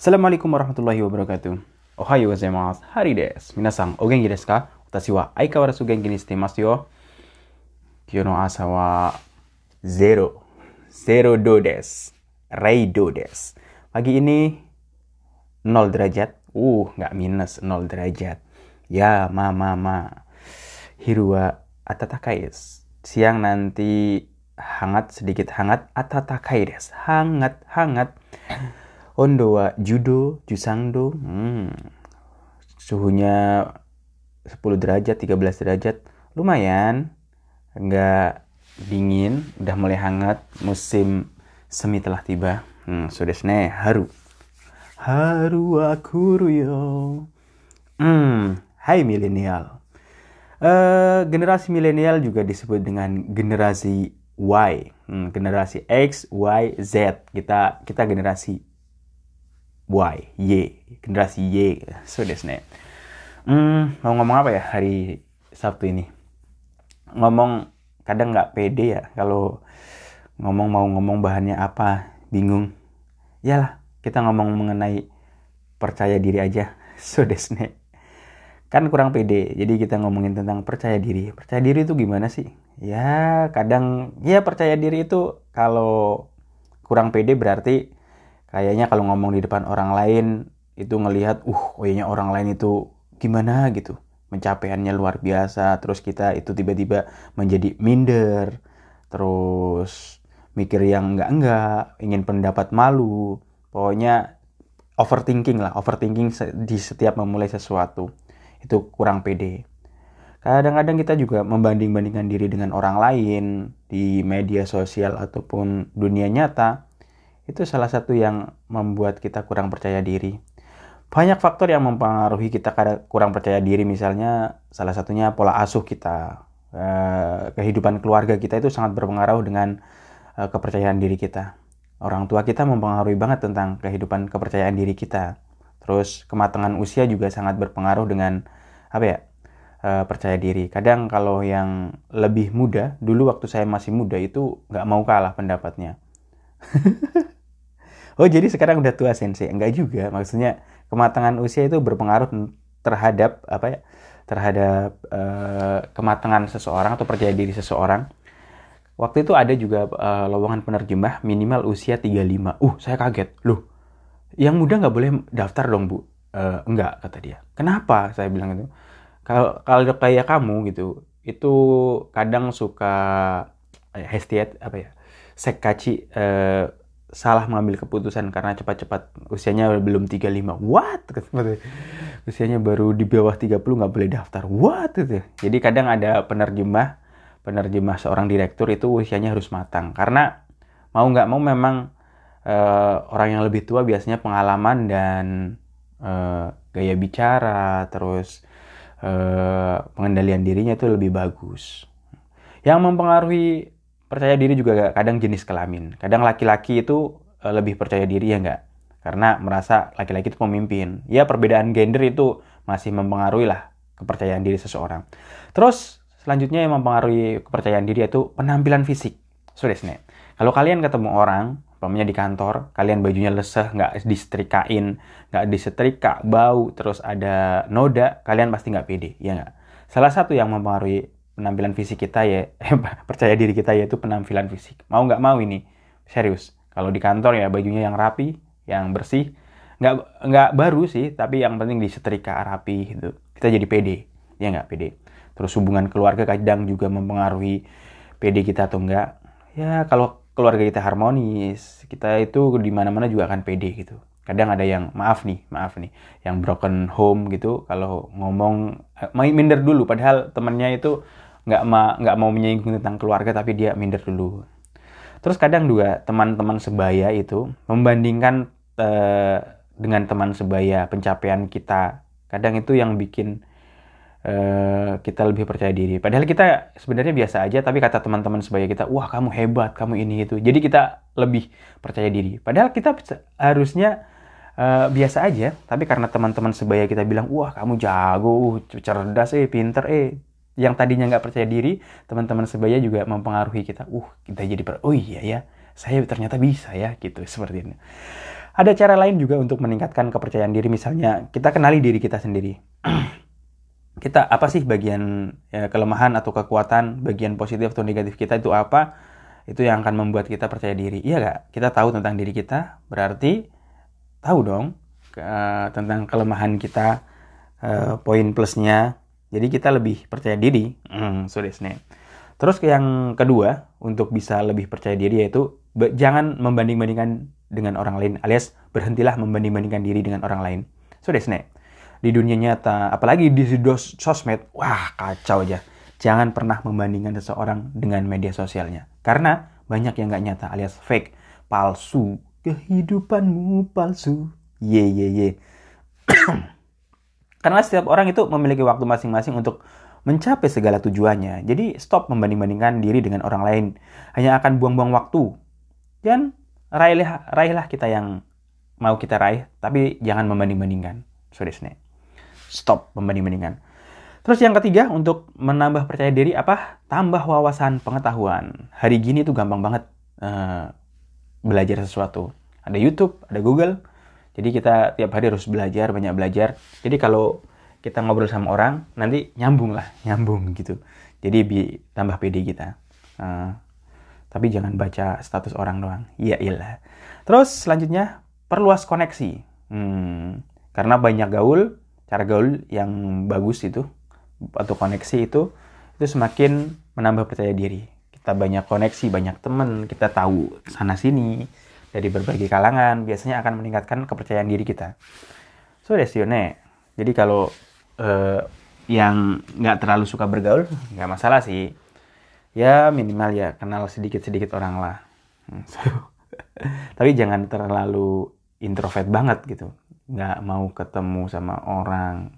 Assalamualaikum warahmatullahi wabarakatuh. Ohayo gozaimasu. Hari desu. Minasan, o genki desu ka? Watashi wa aikawarazu genki ni shite imasu yo. Kyo no asa wa zero. Zero do desu. Reido desu. Pagi ini 0 derajat. Uh, nggak minus 0 derajat. Ya, ma, ma, ma. Hiru wa atatakai desu. Siang nanti hangat, sedikit hangat. Atatakai desu. Hangat, hangat. Ondo wa judo, jusangdo. Hmm. Suhunya 10 derajat, 13 derajat. Lumayan. Nggak dingin, udah mulai hangat. Musim semi telah tiba. Hmm, so desu ne. Haru. Haru wa kuru yo. Hmm, hai milenial. Eh, generasi milenial juga disebut dengan generasi Y. Hmm, generasi X, Y, Z. Kita kita generasi Y, Y, generasi Y. So desu ne. Hmm, mau ngomong apa ya hari Sabtu ini? Ngomong kadang nggak pede ya kalau ngomong mau ngomong bahannya apa, bingung. Yalah, kita ngomong mengenai percaya diri aja. So desu ne. Kan kurang pede, jadi kita ngomongin tentang percaya diri. Percaya diri itu gimana sih? Ya, kadang ya percaya diri itu kalau kurang pede berarti kayaknya kalau ngomong di depan orang lain itu ngelihat, uh, kayaknya orang lain itu gimana gitu. Pencapaiannya luar biasa, terus kita itu tiba-tiba menjadi minder, terus mikir yang enggak-enggak, ingin pendapat malu. Pokoknya overthinking lah, overthinking di setiap memulai sesuatu. Itu kurang pede. Kadang-kadang kita juga membanding-bandingkan diri dengan orang lain di media sosial ataupun dunia nyata. Itu salah satu yang membuat kita kurang percaya diri. Banyak faktor yang mempengaruhi kita kurang percaya diri, misalnya salah satunya pola asuh kita, kehidupan keluarga kita itu sangat berpengaruh dengan kepercayaan diri kita. Orang tua kita mempengaruhi banget tentang kehidupan kepercayaan diri kita. Terus kematangan usia juga sangat berpengaruh dengan apa ya percaya diri. Kadang kalau yang lebih muda, dulu waktu saya masih muda itu nggak mau kalah pendapatnya. oh jadi sekarang udah tua sensei? Enggak juga, maksudnya kematangan usia itu berpengaruh terhadap apa ya? Terhadap uh, kematangan seseorang atau percaya diri seseorang. Waktu itu ada juga uh, lowongan penerjemah minimal usia 35. Uh, saya kaget. Loh, yang muda nggak boleh daftar dong, Bu? Uh, enggak, kata dia. Kenapa? Saya bilang itu. Kalau kalau kayak kamu gitu, itu kadang suka hestiat apa ya? Sekaci uh, salah mengambil keputusan karena cepat-cepat usianya belum 35. What? Usianya baru di bawah 30 nggak boleh daftar. What? Gitu. Jadi kadang ada penerjemah penerjemah seorang direktur itu usianya harus matang karena mau nggak mau memang uh, orang yang lebih tua biasanya pengalaman dan uh, gaya bicara terus uh, pengendalian dirinya itu lebih bagus yang mempengaruhi percaya diri juga kadang jenis kelamin. Kadang laki-laki itu uh, lebih percaya diri ya nggak? Karena merasa laki-laki itu pemimpin. Ya perbedaan gender itu masih mempengaruhi lah kepercayaan diri seseorang. Terus Selanjutnya yang mempengaruhi kepercayaan diri itu penampilan fisik. Sudah so, Kalau kalian ketemu orang, umpamanya di kantor, kalian bajunya leseh, nggak disetrikain, nggak disetrika, bau, terus ada noda, kalian pasti nggak pede, ya nggak? Salah satu yang mempengaruhi penampilan fisik kita ya, percaya diri kita yaitu penampilan fisik. Mau nggak mau ini, serius. Kalau di kantor ya bajunya yang rapi, yang bersih, nggak nggak baru sih, tapi yang penting disetrika rapi gitu. Kita jadi pede, ya nggak pede. Terus hubungan keluarga kadang juga mempengaruhi PD kita atau enggak. Ya kalau keluarga kita harmonis, kita itu di mana-mana juga akan PD gitu. Kadang ada yang maaf nih, maaf nih, yang broken home gitu. Kalau ngomong eh, minder dulu, padahal temennya itu nggak ma nggak mau menyinggung tentang keluarga tapi dia minder dulu. Terus kadang juga teman-teman sebaya itu membandingkan uh, dengan teman sebaya pencapaian kita. Kadang itu yang bikin Uh, kita lebih percaya diri. Padahal kita sebenarnya biasa aja, tapi kata teman-teman sebaya kita, wah kamu hebat, kamu ini itu. Jadi kita lebih percaya diri. Padahal kita harusnya uh, biasa aja, tapi karena teman-teman sebaya kita bilang, wah kamu jago, cerdas, eh pinter, eh. Yang tadinya nggak percaya diri, teman-teman sebaya juga mempengaruhi kita. Uh, kita jadi per, oh iya ya, saya ternyata bisa ya, gitu seperti ini. Ada cara lain juga untuk meningkatkan kepercayaan diri, misalnya kita kenali diri kita sendiri. kita apa sih bagian ya, kelemahan atau kekuatan, bagian positif atau negatif kita itu apa? Itu yang akan membuat kita percaya diri. Iya gak? Kita tahu tentang diri kita, berarti tahu dong ke, tentang kelemahan kita, uh, poin plusnya. Jadi kita lebih percaya diri. Hmm, so Terus yang kedua, untuk bisa lebih percaya diri yaitu jangan membanding-bandingkan dengan orang lain alias berhentilah membanding-bandingkan diri dengan orang lain. So desne. Di dunia nyata, apalagi di dos sosmed, wah kacau aja. Jangan pernah membandingkan seseorang dengan media sosialnya. Karena banyak yang nggak nyata alias fake, palsu. Kehidupanmu palsu. Ye ye ye. Karena setiap orang itu memiliki waktu masing-masing untuk mencapai segala tujuannya. Jadi stop membanding-bandingkan diri dengan orang lain. Hanya akan buang-buang waktu. Dan raihlah, raihlah kita yang mau kita raih, tapi jangan membanding-bandingkan. So Stop membanding-bandingkan. Terus yang ketiga, untuk menambah percaya diri apa? Tambah wawasan pengetahuan. Hari gini tuh gampang banget uh, belajar sesuatu. Ada YouTube, ada Google. Jadi kita tiap hari harus belajar, banyak belajar. Jadi kalau kita ngobrol sama orang nanti nyambung lah nyambung gitu. Jadi bi tambah pede kita. Uh, tapi jangan baca status orang doang. Iya iya. Terus selanjutnya perluas koneksi. Hmm, karena banyak gaul cara gaul yang bagus itu atau koneksi itu itu semakin menambah percaya diri. Kita banyak koneksi banyak teman kita tahu sana sini dari berbagai kalangan biasanya akan meningkatkan kepercayaan diri kita. So desione jadi kalau uh, yang nggak terlalu suka bergaul nggak masalah sih. Ya minimal ya kenal sedikit sedikit orang lah. Hmm, tapi jangan terlalu introvert banget gitu. Nggak mau ketemu sama orang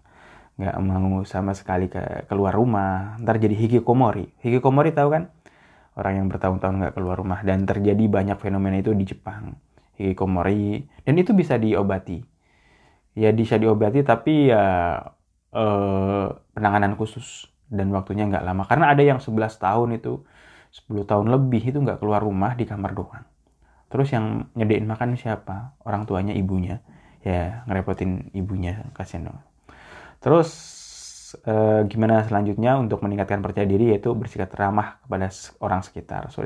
nggak mau sama sekali ke keluar rumah. Ntar jadi hikikomori. Hikikomori tahu kan orang yang bertahun-tahun nggak keluar rumah. Dan terjadi banyak fenomena itu di Jepang. Hikikomori. Dan itu bisa diobati. Ya bisa diobati tapi ya eh, penanganan khusus. Dan waktunya nggak lama. Karena ada yang 11 tahun itu 10 tahun lebih itu nggak keluar rumah di kamar doang. Terus yang nyedain makan siapa? Orang tuanya ibunya. Ya ngerepotin ibunya kasihan dong. Terus eh, gimana selanjutnya untuk meningkatkan percaya diri yaitu bersikap ramah kepada orang sekitar so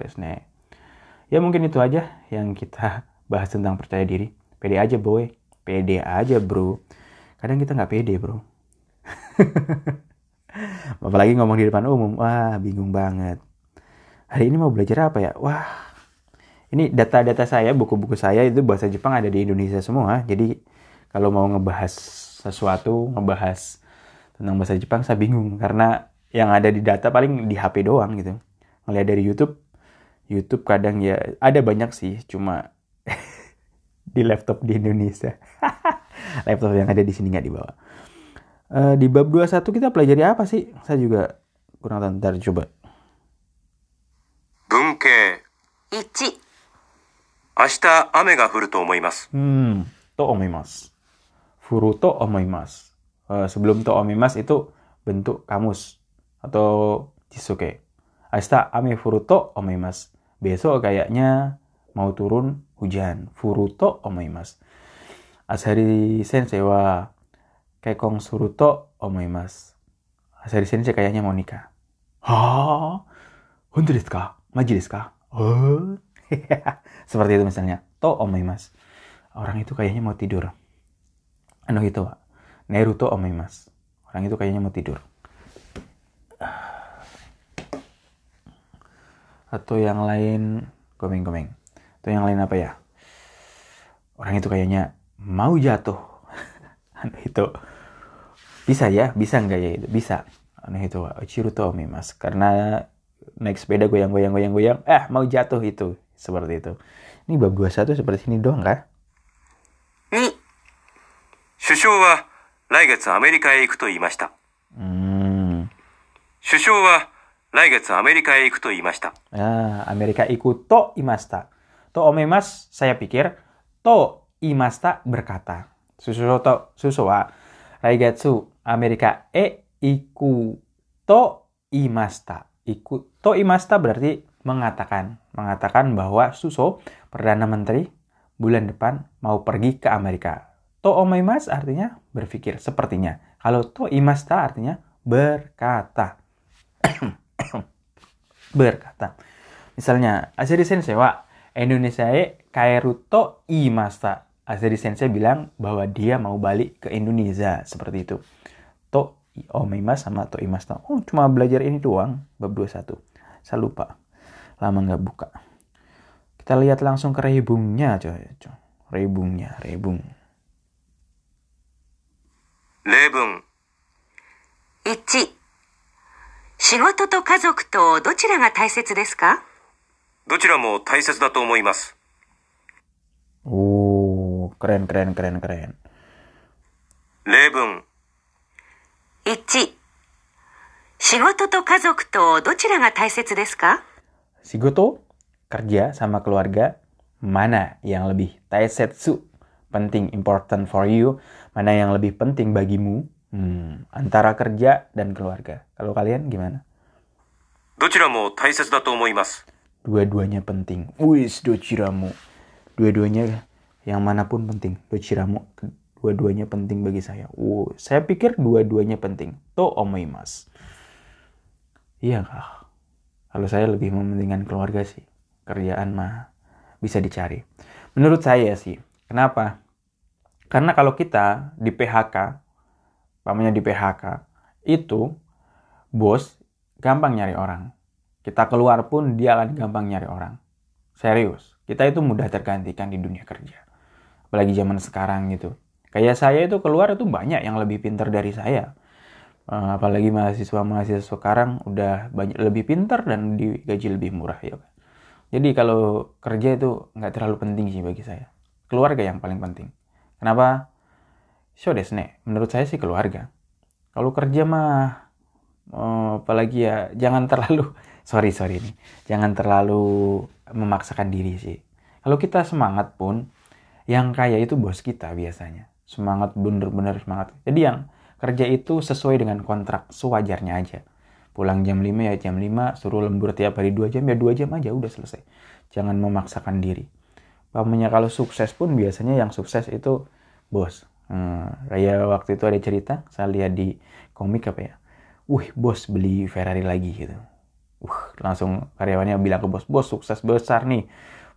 ya mungkin itu aja yang kita bahas tentang percaya diri pede aja boy pede aja bro kadang kita nggak pede bro Apalagi ngomong di depan umum, wah bingung banget. Hari ini mau belajar apa ya? Wah, ini data-data saya, buku-buku saya itu bahasa Jepang ada di Indonesia semua. Jadi kalau mau ngebahas sesuatu, ngebahas tentang bahasa Jepang, saya bingung karena yang ada di data paling di HP doang gitu. Ngeliat dari YouTube, YouTube kadang ya ada banyak sih, cuma di laptop di Indonesia. laptop yang ada di sini nggak dibawa. Uh, di bab 21 kita pelajari apa sih? Saya juga kurang tahu. Ntar coba. Bunke. 1. 明日雨が降ると思います。Hmm, to omimas. Furu to omimas. Uh, sebelum to omimas itu bentuk kamus atau jisuke. Ashita ame furuto omimas. Besok kayaknya mau turun hujan. Furuto omimas. Asari sensei wa Kekong Suruto omoimasu. Asari sensei kayaknya mau nikah. Hah? Honto desu ka? Maji desu ka? Oh. Seperti itu misalnya. To omoimasu. Orang itu kayaknya mau tidur. Ano itu, Neruto omoimasu. Orang itu kayaknya mau tidur. Atau yang lain, gomeng-gomeng. Atau yang lain apa ya? Orang itu kayaknya mau jatuh. Anu itu bisa ya, bisa nggak ya itu? Bisa. Aneh itu, Uchiru to mas. Karena naik sepeda goyang-goyang-goyang-goyang, eh mau jatuh itu. Seperti itu. Ini bab 21 seperti ini doang kah? 2. 首相は 来月アメリカへ行くと言いました。Hmm. 首相は来月アメリカへ行くと言いました。Ah, Amerika ikut to imasta. To omemas, saya pikir to imasta berkata. Susu to susu wa raigatsu Amerika e iku to imasta. Iku to imasta berarti mengatakan, mengatakan bahwa Suso perdana menteri bulan depan mau pergi ke Amerika. To omaimas artinya berpikir sepertinya. Kalau to imasta artinya berkata. berkata. Misalnya, Aseri Sensei wa Indonesia e kaeru to imasta. Aseri Sensei bilang bahwa dia mau balik ke Indonesia seperti itu. To omaimas sama to imasta. Oh, cuma belajar ini doang bab 21. Saya lupa. Lama nggak buka. Kita lihat langsung ke rebungnya, coy. Rebungnya, rebung. 例文。一、仕事と家族とどちらが大切ですか？どちらも大切だと思います。おー、くれんくれんくれんくれん。例文。一、仕事と家族とどちらが大切ですか？仕事 kerja sama keluarga, mana yang? penting important for you, mana yang lebih penting bagimu hmm, antara kerja dan keluarga. Kalau kalian gimana? Dua-duanya penting. Wis dochiramu. Dua-duanya yang mana pun penting. Dochiramu dua-duanya penting bagi saya. Wow, saya pikir dua-duanya penting. To omoimas. Iya kah? Kalau saya lebih mementingkan keluarga sih. Kerjaan mah bisa dicari. Menurut saya sih, Kenapa? Karena kalau kita di PHK, pamannya di PHK, itu bos gampang nyari orang. Kita keluar pun dia akan gampang nyari orang. Serius. Kita itu mudah tergantikan di dunia kerja. Apalagi zaman sekarang gitu. Kayak saya itu keluar itu banyak yang lebih pintar dari saya. Eh, apalagi mahasiswa-mahasiswa sekarang udah banyak lebih pintar dan digaji lebih murah ya. kan? Jadi kalau kerja itu nggak terlalu penting sih bagi saya. Keluarga yang paling penting. Kenapa? So desu ne. Menurut saya sih keluarga. Kalau kerja mah eh, apalagi ya jangan terlalu sorry sorry nih jangan terlalu memaksakan diri sih kalau kita semangat pun yang kaya itu bos kita biasanya semangat bener-bener semangat jadi yang kerja itu sesuai dengan kontrak sewajarnya aja pulang jam 5 ya jam 5 suruh lembur tiap hari 2 jam ya 2 jam aja udah selesai jangan memaksakan diri Pamannya kalau sukses pun biasanya yang sukses itu bos. Hmm, kayak waktu itu ada cerita saya lihat di komik apa ya? Wih bos beli Ferrari lagi gitu. Uh langsung karyawannya bilang ke bos bos sukses besar nih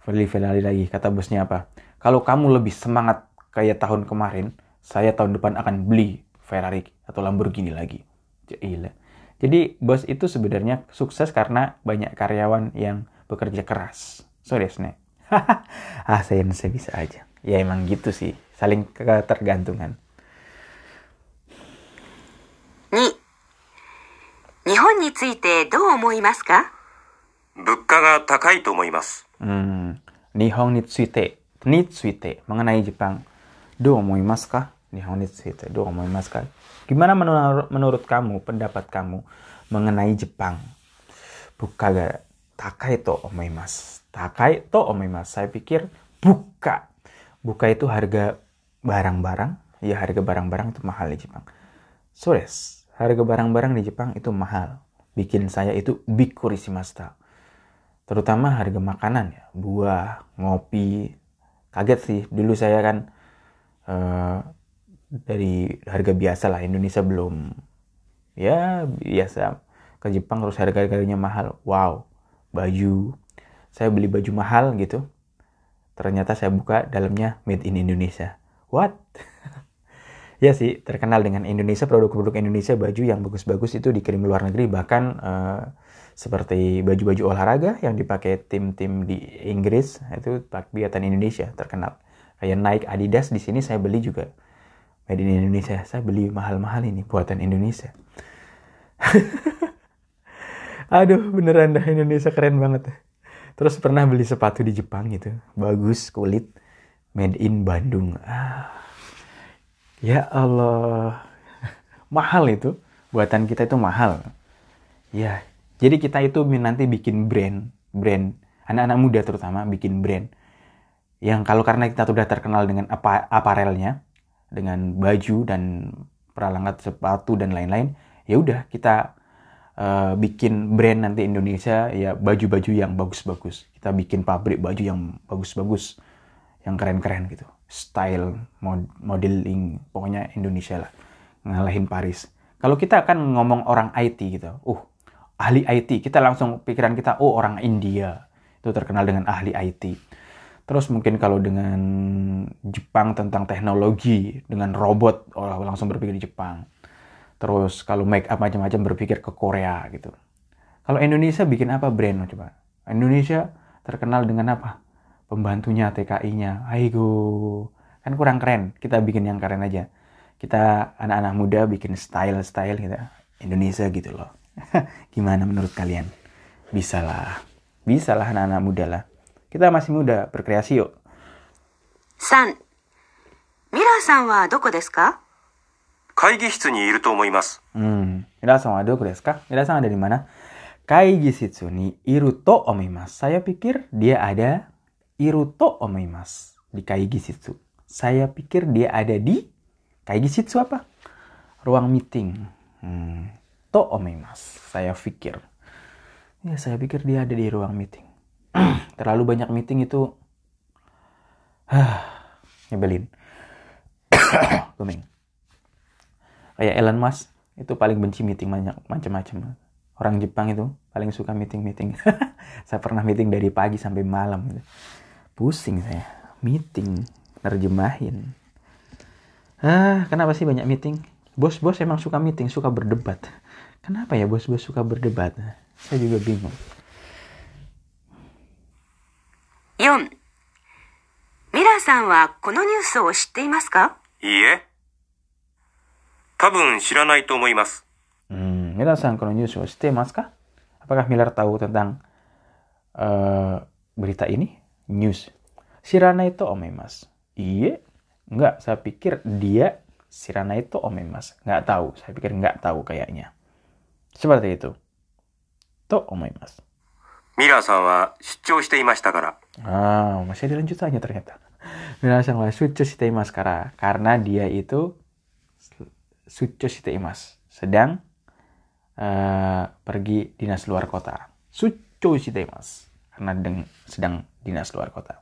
beli Ferrari lagi kata bosnya apa. Kalau kamu lebih semangat kayak tahun kemarin saya tahun depan akan beli Ferrari atau Lamborghini lagi. Gila. jadi bos itu sebenarnya sukses karena banyak karyawan yang bekerja keras. So ne ah saya saya bisa aja ya emang gitu sih saling ketergantungan 2、日本についてどう思いますか物価が高いと思います。 Hmm, Nihon ni tsuite. Ni tsuite. Mengenai Jepang. Do omoimasu ka? Nihon ni tsuite. Do omoimasu ka? Gimana menurut, menurut kamu, pendapat kamu mengenai Jepang? Buka ga takai to omoimasu. Takai to omoimasu. Saya pikir buka. Buka itu harga barang-barang. Ya harga barang-barang itu mahal di Jepang. Sures. Harga barang-barang di Jepang itu mahal. Bikin saya itu bikurissimashita terutama harga makanan ya buah ngopi kaget sih dulu saya kan eh, dari harga biasa lah Indonesia belum ya biasa ke Jepang terus harga harganya mahal wow baju saya beli baju mahal gitu. Ternyata saya buka dalamnya made in Indonesia. What? Ya sih terkenal dengan Indonesia produk-produk Indonesia baju yang bagus-bagus itu dikirim luar negeri. Bahkan eh, seperti baju-baju olahraga yang dipakai tim-tim di Inggris itu buatan Indonesia terkenal. Kayak Nike Adidas di sini saya beli juga. Made in Indonesia. Saya beli mahal-mahal ini buatan Indonesia. Aduh beneran dah Indonesia keren banget terus pernah beli sepatu di Jepang gitu. Bagus kulit. Made in Bandung. Ah. Ya Allah. Mahal itu. Buatan kita itu mahal. Ya. Jadi kita itu nanti bikin brand. Brand. Anak-anak muda terutama bikin brand. Yang kalau karena kita sudah terkenal dengan apa aparelnya. Dengan baju dan peralatan sepatu dan lain-lain. Ya udah kita uh, bikin brand nanti Indonesia ya baju-baju yang bagus-bagus. Kita bikin pabrik baju yang bagus-bagus yang keren-keren gitu. Style mod- modeling pokoknya Indonesia lah. Ngalahin Paris. Kalau kita akan ngomong orang IT gitu uh ahli IT kita langsung pikiran kita oh orang India. Itu terkenal dengan ahli IT terus mungkin kalau dengan Jepang tentang teknologi dengan robot oh, langsung berpikir di Jepang terus kalau make up macam-macam berpikir ke Korea gitu. Kalau Indonesia bikin apa brand coba? Indonesia terkenal dengan apa? Pembantunya TKI-nya. Aigo. Kan kurang keren. Kita bikin yang keren aja. Kita anak-anak muda bikin style-style gitu. Indonesia gitu loh. Gimana menurut kalian? Bisa lah. Bisa lah anak-anak muda lah. Kita masih muda, berkreasi yuk. San, Mira-san wa doko desu ka? 会議室にいると思います。 Hmm, Mira-san wa doku desu ka? Mira-san ada di mana? Kaigi shitsu ni iru to omoimasu. Saya pikir dia ada iru to omoimasu. Di kaigi shitsu. Saya pikir dia ada di kaigi shitsu apa? Ruang meeting. Hmm, to omoimasu. Saya pikir. Ya, saya pikir dia ada di ruang meeting. Terlalu banyak meeting itu nyebelin. Kuming kayak Elon Musk itu paling benci meeting banyak macam-macam orang Jepang itu paling suka meeting meeting saya pernah meeting dari pagi sampai malam gitu. pusing saya meeting nerjemahin ah kenapa sih banyak meeting bos-bos emang suka meeting suka berdebat kenapa ya bos-bos suka berdebat saya juga bingung 4ミラーさんはこのニュースを知っていますかいいえ。 多分知らないと思います。 Hmm, Mila-san kalau news show shite mas kah? Apakah Miller tahu tentang eh, berita ini? News. Shirana itu omemas. Iya. Enggak, saya pikir dia Shirana itu omemas. Enggak tahu, saya pikir enggak tahu kayaknya. Seperti itu. To omemas. ミラーさんは出張していましたから。 Ah, masih ada lanjutannya ternyata. Mila-san wa sucho shite imasu kara. Karena dia itu Sucho Shiteimas sedang uh, pergi dinas luar kota. Sucho Shiteimas karena deng, sedang dinas luar kota.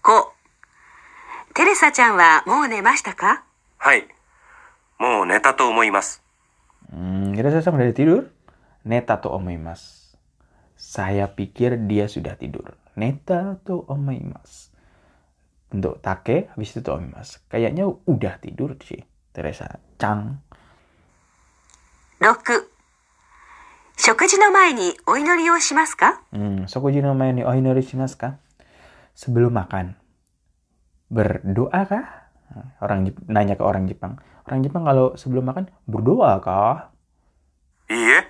Ko, Teresa chan wa mou nemashita ka? Hai. Mou neta to omoimasu. Hmm, Teresa chan udah tidur? Neta to omoimasu. Saya pikir dia sudah tidur. Neta to omoimasu Untuk take, habis itu to omoimasu. Kayaknya udah tidur sih. Teresa Chang. 6食事の前にお祈りをしますか Hmm, sokuji no mae ni ohinori shimasu ka? Sebelum makan. Berdoa kah? Orang Jep- nanya ke orang Jepang. Orang Jepang kalau sebelum makan berdoa kah? いいえ。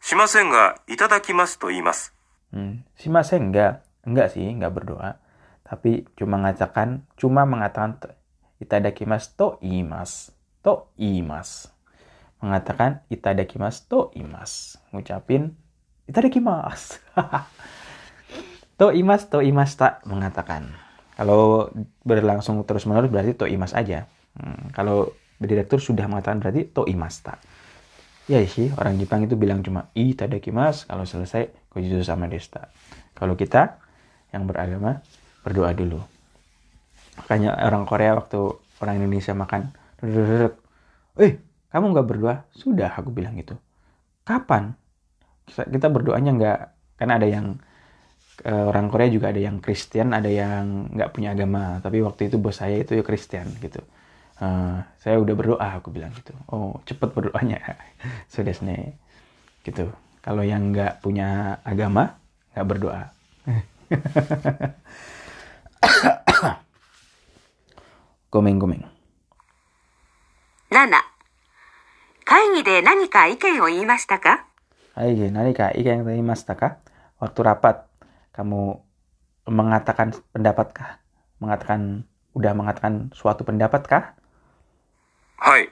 しませんが、いただきますと言います。 Hmm, shimasen enggak. Enggak sih, enggak berdoa. Tapi cuma mengatakan, cuma mengatakan itadakimasu to imas. To imas. Mengatakan itadakimasu to imas. Ngucapin itadakimasu. to imas, to imas tak mengatakan. Kalau berlangsung terus menerus berarti to imas aja. Hmm, kalau direktur sudah mengatakan berarti to imas tak. Ya sih, orang Jepang itu bilang cuma itadakimasu kalau selesai kojutsu sama desta. Kalau kita yang beragama berdoa dulu. Makanya orang Korea waktu orang Indonesia makan, eh kamu nggak berdoa? Sudah aku bilang gitu. Kapan? Kita, berdoanya nggak, karena ada yang orang Korea juga ada yang Kristen, ada yang nggak punya agama. Tapi waktu itu bos saya itu Kristen gitu. Eh, saya udah berdoa, aku bilang gitu. Oh cepet berdoanya, sudah nih gitu. Kalau yang nggak punya agama nggak berdoa. Gomeng gomeng. 7会議で何か意見を言いましたか Hai, narika ikan yang masta kah? Waktu rapat kamu mengatakan pendapatkah? Mengatakan udah mengatakan suatu pendapatkah? はい。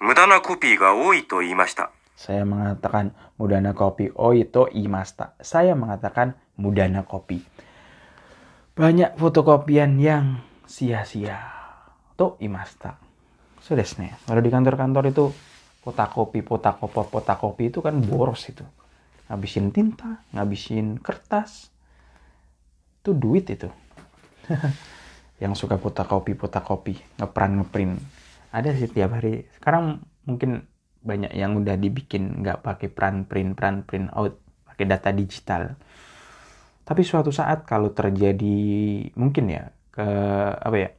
無駄なコピーが多いと言いました。 Saya mengatakan mudana kopi. Oh itu imasta. Saya mengatakan mudana kopi. Banyak fotokopian yang sia-sia. To imasta. Sudah nih. Kalau di kantor-kantor itu fotokopi, fotokopi, fotokopi itu kan boros itu. Ngabisin tinta, ngabisin kertas. itu duit itu yang suka fotokopi fotokopi ngeprint ngeprint ada sih tiap hari sekarang mungkin banyak yang udah dibikin nggak pakai print print print print out pakai data digital tapi suatu saat kalau terjadi mungkin ya ke apa ya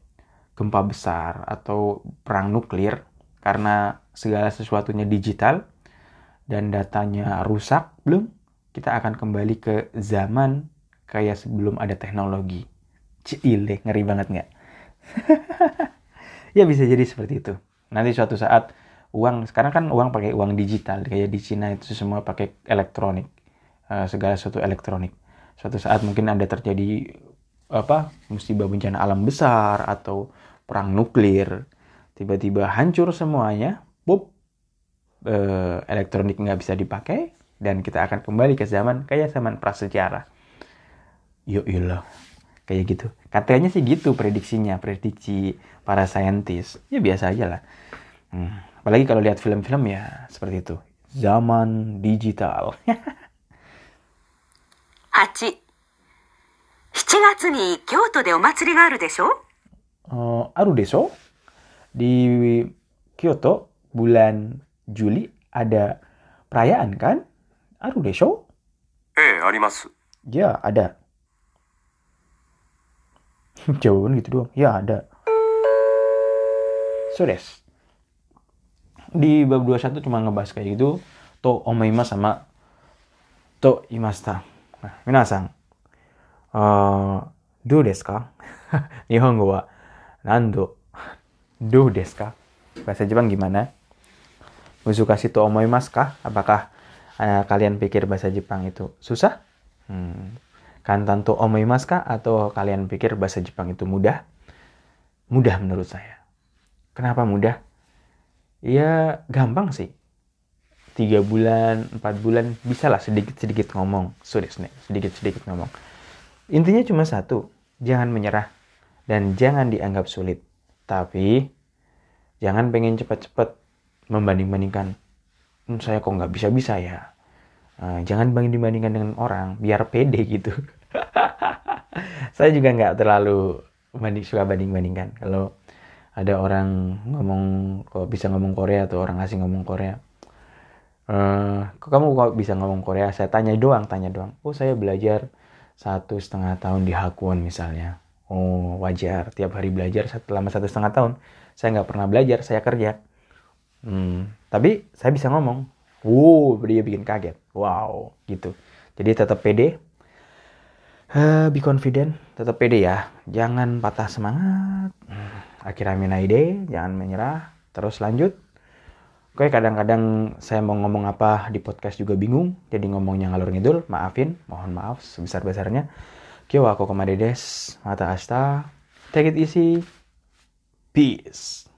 gempa besar atau perang nuklir karena segala sesuatunya digital dan datanya rusak belum kita akan kembali ke zaman kayak sebelum ada teknologi Cile, ngeri banget nggak? ya bisa jadi seperti itu. Nanti suatu saat uang, sekarang kan uang pakai uang digital, kayak di Cina itu semua pakai elektronik, uh, segala sesuatu elektronik. Suatu saat mungkin ada terjadi apa musibah bencana alam besar atau perang nuklir, tiba-tiba hancur semuanya, pop, uh, elektronik nggak bisa dipakai, dan kita akan kembali ke zaman kayak zaman prasejarah. Yuk ilah kayak gitu. Katanya sih gitu prediksinya prediksi para saintis. Ya biasa aja lah. Hmm. apalagi kalau lihat film-film ya seperti itu. Zaman digital 8 7月に京都でお祭りがあるでしょ uh, aru deso di Kyoto bulan Juli ada perayaan kan aru deso ええ、あります。 ya ada jawaban gitu doang ya ada so des di bab 21 cuma ngebahas kayak gitu to omaima sama to imasta nah minasan uh, do desu ka nihongo wa nando do desu ka bahasa Jepang gimana Musukasi to omoimasu ka apakah uh, kalian pikir bahasa Jepang itu susah hmm. Kantan to omoimasu ka atau kalian pikir bahasa Jepang itu mudah? Mudah menurut saya. Kenapa mudah? Ya gampang sih. Tiga bulan, empat bulan, bisa lah sedikit-sedikit ngomong. Sudah sedikit-sedikit ngomong. Intinya cuma satu, jangan menyerah. Dan jangan dianggap sulit. Tapi, jangan pengen cepat-cepat membanding-bandingkan. Hmm, saya kok nggak bisa-bisa ya. Uh, jangan dibandingkan dengan orang biar pede gitu saya juga nggak terlalu banding suka banding bandingkan kalau ada orang ngomong kok bisa ngomong Korea atau orang asing ngomong Korea kok kamu kok bisa ngomong Korea saya tanya doang tanya doang oh saya belajar satu setengah tahun di Hakuan misalnya oh wajar tiap hari belajar selama satu setengah tahun saya nggak pernah belajar saya kerja hmm, tapi saya bisa ngomong Wow, dia bikin kaget. Wow, gitu. Jadi tetap pede. Uh, be confident, tetap pede ya. Jangan patah semangat. Akhirnya minaide, jangan menyerah. Terus lanjut. Oke, kadang-kadang saya mau ngomong apa di podcast juga bingung. Jadi ngomongnya ngalur ngidul, maafin. Mohon maaf sebesar-besarnya. Kyo aku kemade des. Mata asta. Take it easy. Peace.